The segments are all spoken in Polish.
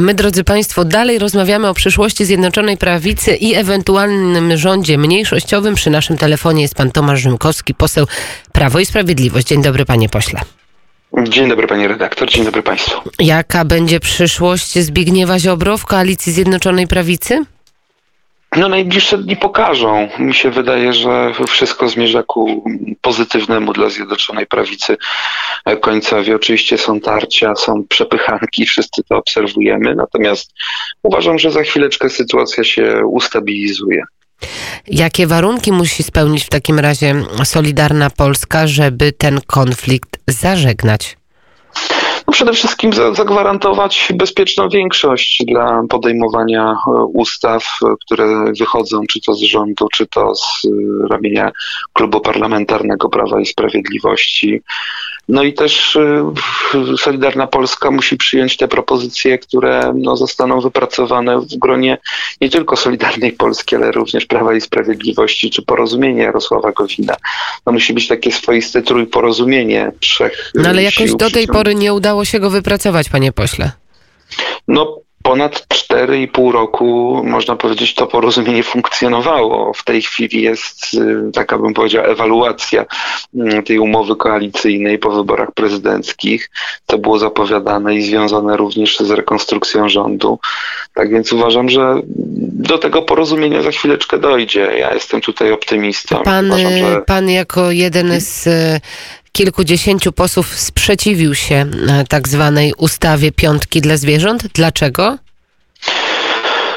A my, drodzy Państwo, dalej rozmawiamy o przyszłości Zjednoczonej Prawicy i ewentualnym rządzie mniejszościowym. Przy naszym telefonie jest pan Tomasz Rzymkowski, poseł Prawo i Sprawiedliwość. Dzień dobry, panie pośle. Dzień dobry panie redaktor, dzień dobry państwu. Jaka będzie przyszłość Zbigniewa Ziobro w koalicji Zjednoczonej Prawicy? No najbliższe dni pokażą. Mi się wydaje, że wszystko zmierza ku pozytywnemu dla Zjednoczonej Prawicy końcowi. Oczywiście są tarcia, są przepychanki, wszyscy to obserwujemy, natomiast uważam, że za chwileczkę sytuacja się ustabilizuje. Jakie warunki musi spełnić w takim razie Solidarna Polska, żeby ten konflikt zażegnać? No przede wszystkim zagwarantować bezpieczną większość dla podejmowania e, ustaw, e, które wychodzą czy to z rządu, czy to z e, ramienia klubu parlamentarnego Prawa i Sprawiedliwości. No i też Solidarna Polska musi przyjąć te propozycje, które no, zostaną wypracowane w gronie nie tylko Solidarnej Polski, ale również Prawa i Sprawiedliwości, czy porozumienia Jarosława Gowina. To musi być takie swoiste trójporozumienie trzech No ale jakoś do tej pory nie udało się go wypracować, panie pośle? No, ponad 4,5 roku, można powiedzieć, to porozumienie funkcjonowało. W tej chwili jest, y, taka bym powiedział, ewaluacja y, tej umowy koalicyjnej po wyborach prezydenckich. To było zapowiadane i związane również z rekonstrukcją rządu. Tak więc uważam, że do tego porozumienia za chwileczkę dojdzie. Ja jestem tutaj optymistą. Pan, uważam, że... pan jako jeden z kilkudziesięciu posłów sprzeciwił się e, tak zwanej ustawie piątki dla zwierząt. Dlaczego?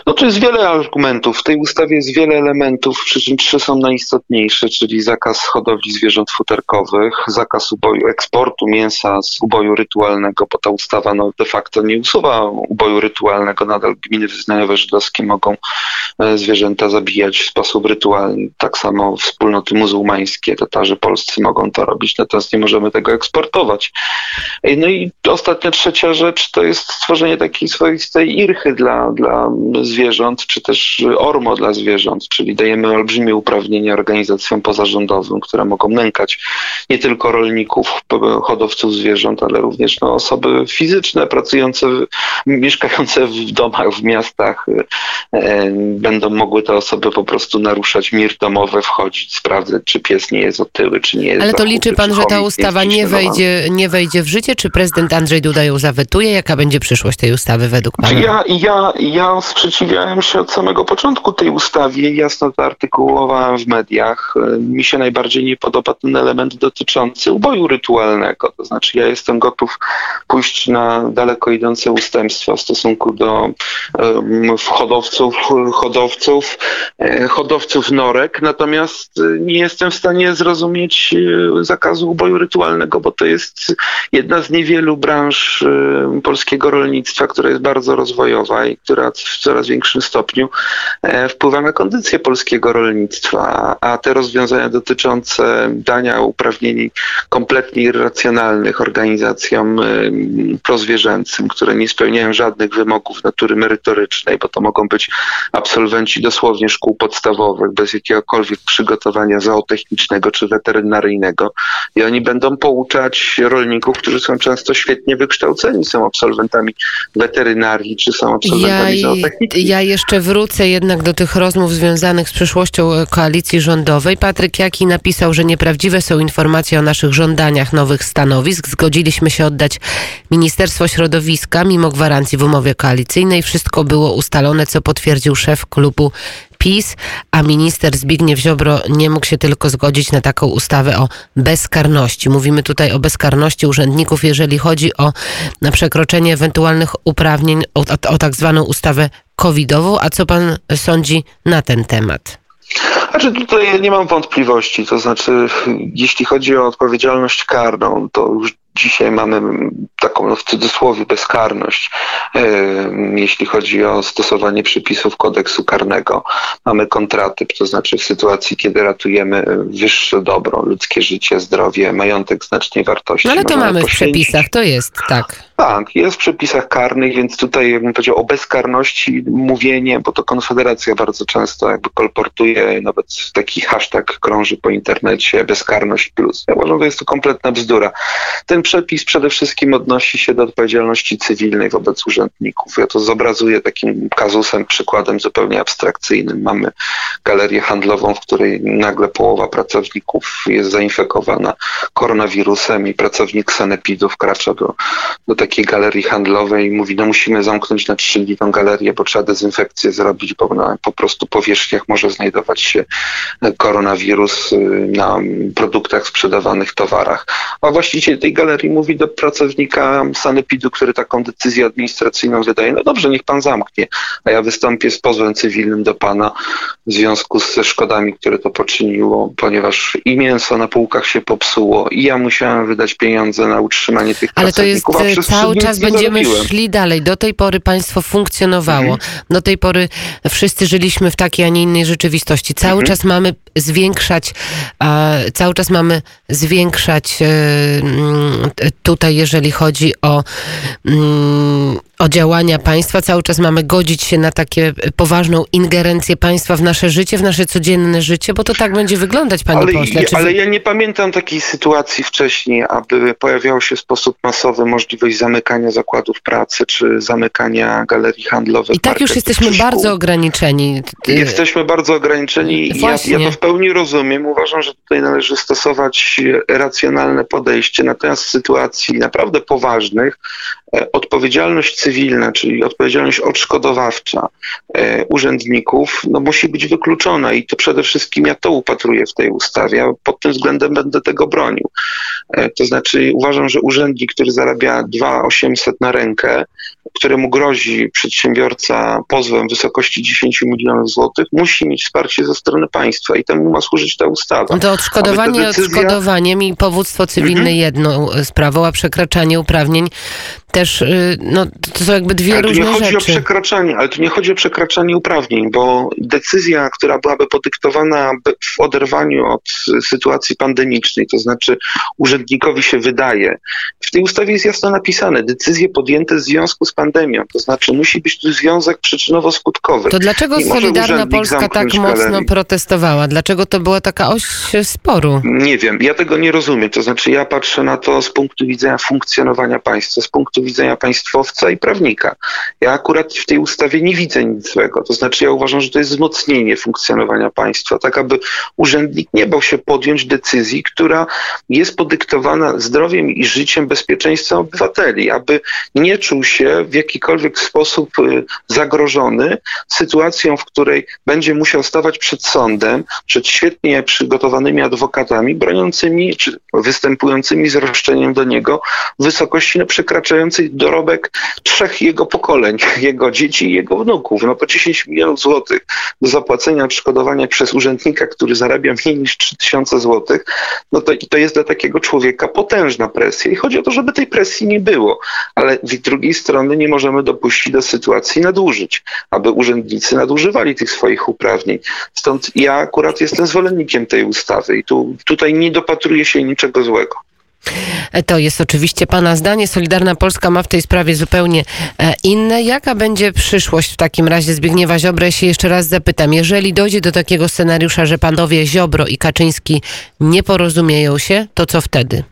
No tu jest wiele argumentów. W tej ustawie jest wiele elementów, przy czym trzy są najistotniejsze, czyli zakaz hodowli zwierząt futerkowych, zakaz uboju, eksportu mięsa z uboju rytualnego, bo ta ustawa no, de facto nie usuwa uboju rytualnego. Nadal gminy wyznaniowe żydowskie mogą e, zwierzęta zabijać w sposób rytualny. Tak samo wspólnoty muzułmańskie, Tatarzy polscy mogą to robić, natomiast nie możemy tego eksportować. No i ostatnia, trzecia rzecz to jest stworzenie takiej swoistej irchy dla, dla zwierząt, czy też ormo dla zwierząt, czyli dajemy olbrzymie uprawnienia organizacjom pozarządowym, które mogą nękać nie tylko rolników, hodowców zwierząt, ale również no, osoby fizyczne pracujące, mieszkające w domach, w miastach. E, będą mogły te osoby po prostu naruszać mir domowy, wchodzić, sprawdzać, czy pies nie jest otyły, czy nie jest Ale to liczy pan, że ta ustawa nie wejdzie, nie wejdzie w życie? Czy prezydent Andrzej Duda ją zawetuje? Jaka będzie przyszłość tej ustawy według pana? Ja, ja, ja sprzeciwiałem się od samego początku tej ustawie, jasno to artykułowałem w mediach. Mi się najbardziej nie podoba ten element dotyczący uboju rytualnego. To znaczy, ja jestem gotów pójść na daleko idące ustępstwa w stosunku do um, hodowców, hodowców, e, hodowców norek, natomiast e, nie jestem w stanie zrozumieć e, zakazu uboju rytualnego, bo to jest jedna z niewielu branż e, polskiego rolnictwa, która jest bardzo rozwojowa i która w coraz większym stopniu e, wpływa na kondycję polskiego rolnictwa, a te rozwiązania dotyczące dania uprawnień kompletnie irracjonalnych organizacjom e, prozwierzęcym, które nie spełniają żadnych wymogów natury merytorycznej, bo to mogą być absolwenci dosłownie szkół podstawowych, bez jakiegokolwiek przygotowania zootechnicznego czy weterynaryjnego i oni będą pouczać rolników, którzy są często świetnie wykształceni, są absolwentami weterynarii czy są Ja, absolwentami zootechniki. Ja jeszcze wrócę jednak do tych rozmów związanych z przyszłością e, koalicji rządowej. Patryk Jaki napisał, że nieprawdziwe są informacje o naszych żądaniach nowych stanowisk. Zgodziliśmy się oddać Ministerstwo Środowiska mimo gwarancji w umowie koalicyjnej. Wszystko było ustalone, co potwierdził szef klubu PiS, a minister Zbigniew Ziobro nie mógł się tylko zgodzić na taką ustawę o bezkarności. Mówimy tutaj o bezkarności urzędników, jeżeli chodzi o na przekroczenie ewentualnych uprawnień, o, o, o tak zwaną ustawę covidową. A co pan sądzi na ten temat? Znaczy tutaj nie mam wątpliwości, to znaczy jeśli chodzi o odpowiedzialność karną, to już dzisiaj mamy taką no, w cudzysłowie bezkarność, e, jeśli chodzi o stosowanie przepisów kodeksu karnego. Mamy kontratyp, to znaczy w sytuacji, kiedy ratujemy wyższe dobro, ludzkie życie, zdrowie, majątek znacznej wartości. No ale to możemy mamy w przepisach, to jest, tak. Tak, jest w przepisach karnych, więc tutaj jakbym powiedział o bezkarności mówienie, bo to Konfederacja bardzo często jakby kolportuje, nawet taki hashtag krąży po internecie, bezkarność plus. Ja uważam, że jest to kompletna bzdura. Ten przepis przede wszystkim odnosi się do odpowiedzialności cywilnej wobec urzędników. Ja to zobrazuję takim kazusem, przykładem zupełnie abstrakcyjnym. Mamy galerię handlową, w której nagle połowa pracowników jest zainfekowana koronawirusem i pracownik sanepidu wkracza do, do takiej galerii handlowej i mówi, no musimy zamknąć na trzy dni tą galerię, bo trzeba dezynfekcję zrobić, bo na po prostu powierzchniach może znajdować się koronawirus y, na produktach sprzedawanych towarach. A właściciel tej galerii mówi do pracownika sanepidu, który taką decyzję administracyjną wydaje, no dobrze, niech pan zamknie, a ja wystąpię z pozwem cywilnym do pana w związku ze szkodami, które to poczyniło, ponieważ i mięso na półkach się popsuło i ja musiałem wydać pieniądze na utrzymanie tych Ale to jest pracowników. a przez cały czas będziemy szli dalej. Do tej pory państwo funkcjonowało. Do tej pory wszyscy żyliśmy w takiej, a nie innej rzeczywistości. Cały czas mamy zwiększać, cały czas mamy zwiększać e, tutaj, jeżeli chodzi o, mm, o działania państwa, cały czas mamy godzić się na takie poważną ingerencję państwa w nasze życie, w nasze codzienne życie, bo to tak będzie wyglądać, panie Ale, pośle. Czy ale ja nie pamiętam takiej sytuacji wcześniej, aby pojawiała się w sposób masowy możliwość zamykania zakładów pracy czy zamykania galerii handlowych. I tak już jesteśmy bardzo ograniczeni. Jesteśmy bardzo ograniczeni i ja, ja to w pełni rozumiem. Uważam, że tutaj należy stosować racjonalne podejście. Natomiast w sytuacji naprawdę poważnych e, odpowiedzialność cywilna, czyli odpowiedzialność odszkodowawcza e, urzędników no, musi być wykluczona i to przede wszystkim ja to upatruję w tej ustawie, a pod tym względem będę tego bronił. E, To znaczy uważam, że urzędnik, który zarabia 2800 na rękę, któremu grozi przedsiębiorca pozwem w wysokości 10 milionów złotych, musi mieć wsparcie ze strony państwa i temu ma służyć ta ustawa. To odszkodowanie decyzja- odszkodowaniem i powództwo cywilne Mhm. jedną sprawą, a przekraczanie uprawnień też, y, no to są jakby dwie Ale tu nie różne chodzi o rzeczy. przekraczanie, ale tu nie chodzi o przekraczanie uprawnień, bo decyzja, która byłaby podyktowana w oderwaniu od sytuacji pandemicznej, to znaczy urzędnikowi się wydaje, w tej ustawie jest jasno napisane, decyzje podjęte w związku z pandemią, to znaczy musi być tu związek przyczynowo-skutkowy. To dlaczego Nie Solidarna Polska tak mocno galerii. protestowała? Dlaczego to była taka oś sporu? Nie wiem, ja tego nie rozumiem. To znaczy, ja patrzę na to z punktu widzenia funkcjonowania państwa, z punktu widzenia państwowca i prawnika. Ja akurat w tej ustawie nie widzę nic złego. To znaczy, ja uważam, że to jest wzmocnienie funkcjonowania państwa, tak aby urzędnik nie bał się podjąć decyzji, która jest podyktowana zdrowiem i życiem, bezpieczeństwem obywateli, aby nie czuł się w jakikolwiek sposób y, zagrożony sytuacją, w której będzie musiał stawać przed sądem, przed świetnie przygotowanymi adwokatami, broniącymi czy występującymi z roszczeniem do niego wysokości no, przekraczającej dorobek trzech jego pokoleń, jego dzieci i jego wnuków. No po 10 milionów złotych do zapłacenia odszkodowania przez urzędnika, który zarabia mniej niż 3000 złotych, no to, to jest dla takiego człowieka potężna presja. I chodzi o to, żeby tej presji nie było. Ale z drugiej strony nie możemy dopuścić do sytuacji nadużyć, aby urzędnicy nadużywali tych swoich uprawnień. Stąd ja akurat jestem zwolennikiem tej ustawy i tu, tutaj nie dopatruję się niczego złego. To jest oczywiście Pana zdanie. Solidarna Polska ma w tej sprawie zupełnie e, inne. Jaka będzie przyszłość w takim razie Zbigniewa Ziobro? Ja się jeszcze raz zapytam. Jeżeli dojdzie do takiego scenariusza, że panowie Ziobro i Kaczyński nie porozumieją się, to co wtedy?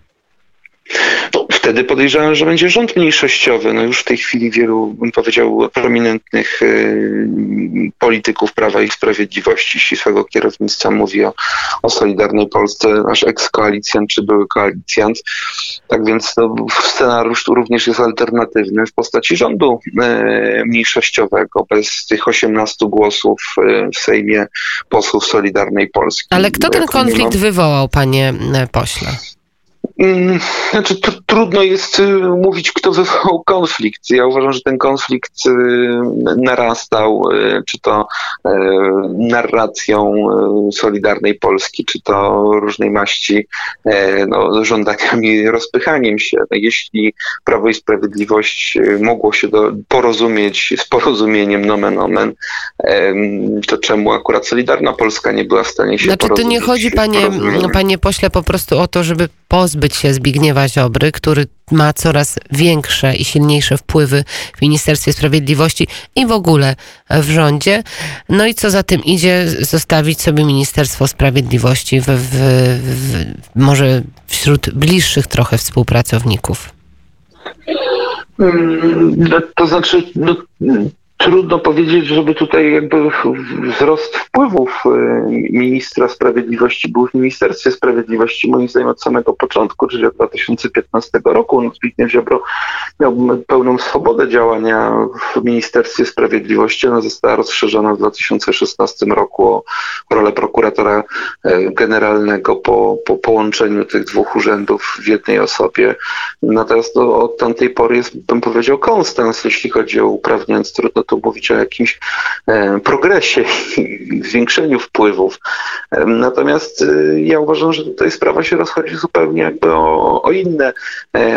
Wtedy podejrzewam, że będzie rząd mniejszościowy. No już w tej chwili wielu, bym powiedział, prominentnych y, polityków Prawa i Sprawiedliwości, ścisłego kierownictwa mówi o, o Solidarnej Polsce, nasz eks-koalicjant czy były koalicjant. Tak więc no, scenariusz tu również jest alternatywny w postaci rządu y, mniejszościowego, bez tych 18 głosów y, w Sejmie posłów Solidarnej Polski. Ale kto ten konflikt wywołał, panie pośle? Mm, Znaczy, tr- trudno jest y, mówić, kto wywołał konflikt. Ja uważam, że ten konflikt y, narastał, y, czy to narracją Solidarnej Polski, czy to różnej maści no, żądaniami, rozpychaniem się. No, jeśli Prawo i Sprawiedliwość mogło się do, porozumieć z porozumieniem nomen omen, to czemu akurat Solidarna Polska nie była w stanie się Znaczy, to porozumieć? nie chodzi, panie, panie pośle, po prostu o to, żeby pozbyć się Zbigniewa Ziobry, który ma coraz większe i silniejsze wpływy w Ministerstwie Sprawiedliwości i w ogóle w rządzie. No i co za tym idzie, zostawić sobie Ministerstwo Sprawiedliwości w, w, w, może wśród bliższych trochę współpracowników. Mm, To znaczy, no, trudno powiedzieć, żeby tutaj jakby wzrost wpływów y, ministra sprawiedliwości był w Ministerstwie Sprawiedliwości, moim zdaniem od samego początku, czyli od 2015 roku. No, Zbigniew Ziobro miał pełną swobodę działania w Ministerstwie Sprawiedliwości. Ona została rozszerzona w 2016 roku o rolę prokuratora e, generalnego po, po połączeniu tych dwóch urzędów w jednej osobie. Natomiast no, od tamtej pory jest, bym powiedział, konstans, jeśli chodzi o uprawnienia. Trudno tu mówić o jakimś e, progresie i zwiększeniu wpływów. E, Natomiast e, ja uważam, że tutaj sprawa się rozchodzi zupełnie jakby o, o inne,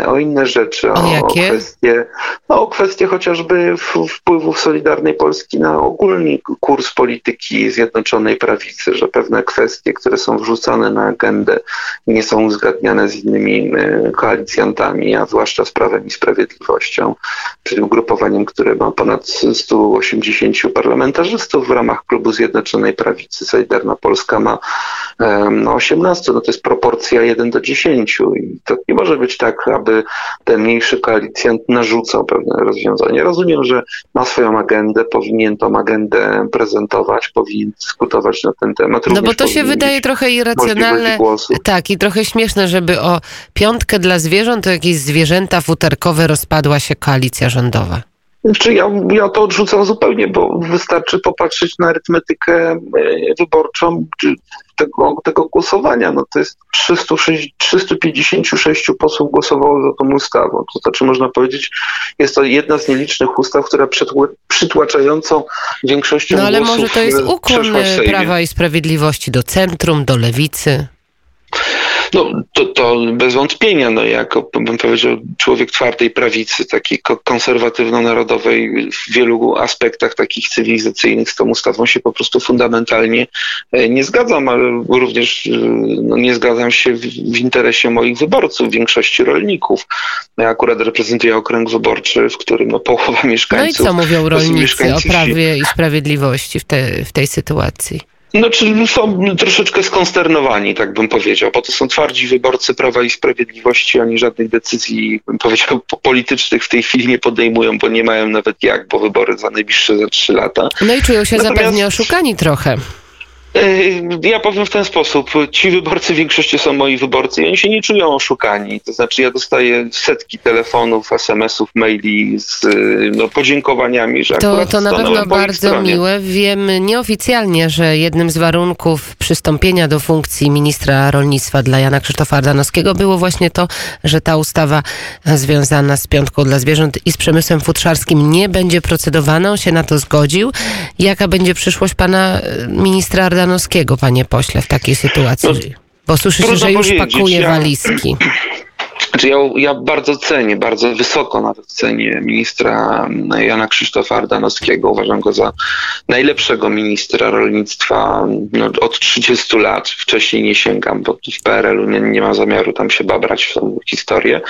o inne rzeczy. O jakie? kwestie, no, o kwestie chociażby wpływów Solidarnej Polski na ogólny kurs polityki Zjednoczonej Prawicy, że pewne kwestie, które są wrzucane na agendę, nie są uzgadniane z innymi koalicjantami, a zwłaszcza z Prawem i Sprawiedliwością, czyli ugrupowaniem, które ma ponad 180 parlamentarzystów w ramach klubu Zjednoczonej Prawicy. Solidarna Polska ma no, 18, no to jest proporcja 1 do 10 i to nie może być tak, aby ten mniejszy koalicjant narzucał pewne rozwiązanie. Rozumiem, że ma swoją agendę, powinien tą agendę prezentować, powinien dyskutować na ten temat. No bo Również to się wydaje trochę irracjonalne. Tak, i trochę śmieszne, żeby o piątkę dla zwierząt, to jakieś zwierzęta futerkowe rozpadła się koalicja rządowa. Czy ja, ja to odrzucam zupełnie, bo wystarczy popatrzeć na arytmetykę e, wyborczą tego, tego głosowania. No to jest 306, 356 posłów głosowało za tą ustawą. To znaczy można powiedzieć, jest to jedna z nielicznych ustaw, która przytł- przytłaczającą większością No ale głosów może to jest ukłon. Prawa i Sprawiedliwości do centrum, do lewicy. No, to, to bez wątpienia, no, jako, bym powiedział, człowiek twardej prawicy, takiej ko- konserwatywno-narodowej, w wielu aspektach takich cywilizacyjnych z tą ustawą się po prostu fundamentalnie e, nie zgadzam, ale również e, no, nie zgadzam się w, w interesie moich wyborców, większości rolników. Ja akurat reprezentuję okręg wyborczy, w którym no, połowa No i mieszkańców co mówią rolnicy o. Prawie i Sprawiedliwości w, te, w tej sytuacji? No, czy są troszeczkę skonsternowani, tak bym powiedział, bo to są twardzi wyborcy Prawa i Sprawiedliwości, oni żadnych decyzji, bym powiedział, po- politycznych w tej chwili nie podejmują, bo nie mają nawet jak, bo wybory za najbliższe za trzy lata. No i czują się Natomiast- zapewne oszukani trochę. Yy, Ja powiem w ten sposób. Ci wyborcy w większości są moi wyborcy i oni się nie czują oszukani. To znaczy ja dostaję setki telefonów, SMS-ów, maili z yy, no, podziękowaniami, że To, akurat to na pewno bardzo miłe. Wiem nieoficjalnie, że jednym z warunków przystąpienia do funkcji ministra rolnictwa dla Jana Krzysztofa Ardanowskiego było właśnie to, że ta ustawa związana z piątką dla zwierząt i z przemysłem futrzarskim nie będzie procedowana. On się na to zgodził. Jaka będzie przyszłość pana e, ministra Ardanowskiego, panie pośle, w takiej sytuacji? No, Bo słyszy się, trudno że już pakuje walizki. Znaczy ja, ja bardzo cenię, bardzo wysoko nawet cenię ministra Jana Krzysztofa Ardanowskiego. Uważam go za najlepszego ministra rolnictwa no, od 30 lat. Wcześniej nie sięgam, bo w PRL-u nie, nie ma zamiaru tam się babrać w tą historię.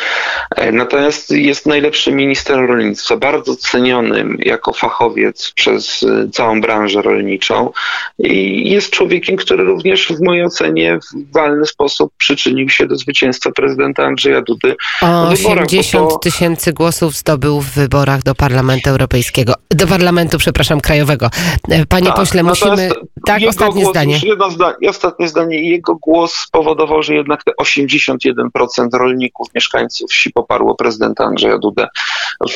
E, Natomiast jest najlepszym ministrem rolnictwa, bardzo cenionym jako fachowiec przez e, całą branżę rolniczą i jest człowiekiem, który również w mojej ocenie w walny sposób przyczynił się do zwycięstwa prezydenta Andrzeja O w wyborach, bo 80 to- tysięcy głosów zdobył w wyborach do Parlamentu Europejskiego. Do Parlamentu, przepraszam, krajowego. E, Panie Tak, pośle, musimy... natomiast Tak, ostatnie głos, zdanie. Jedno zdanie. Ostatnie zdanie. Jego głos spowodował, że jednak te 81% rolników, mieszkańców wsi poparło prezydenta Andrzeja Dudę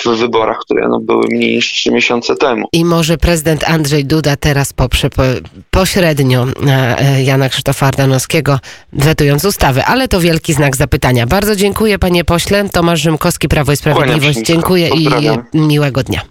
w wyborach, które no, były mniej niż trzy miesiące temu. I może prezydent Andrzej Duda teraz poprze po, pośrednio e, Jana Krzysztofa Ardanowskiego, wetując ustawę, ale to wielki znak zapytania. Bardzo dziękuję panie pośle. Tomasz Rzymkowski, Prawo i Sprawiedliwość. Dziękuję i miłego dnia.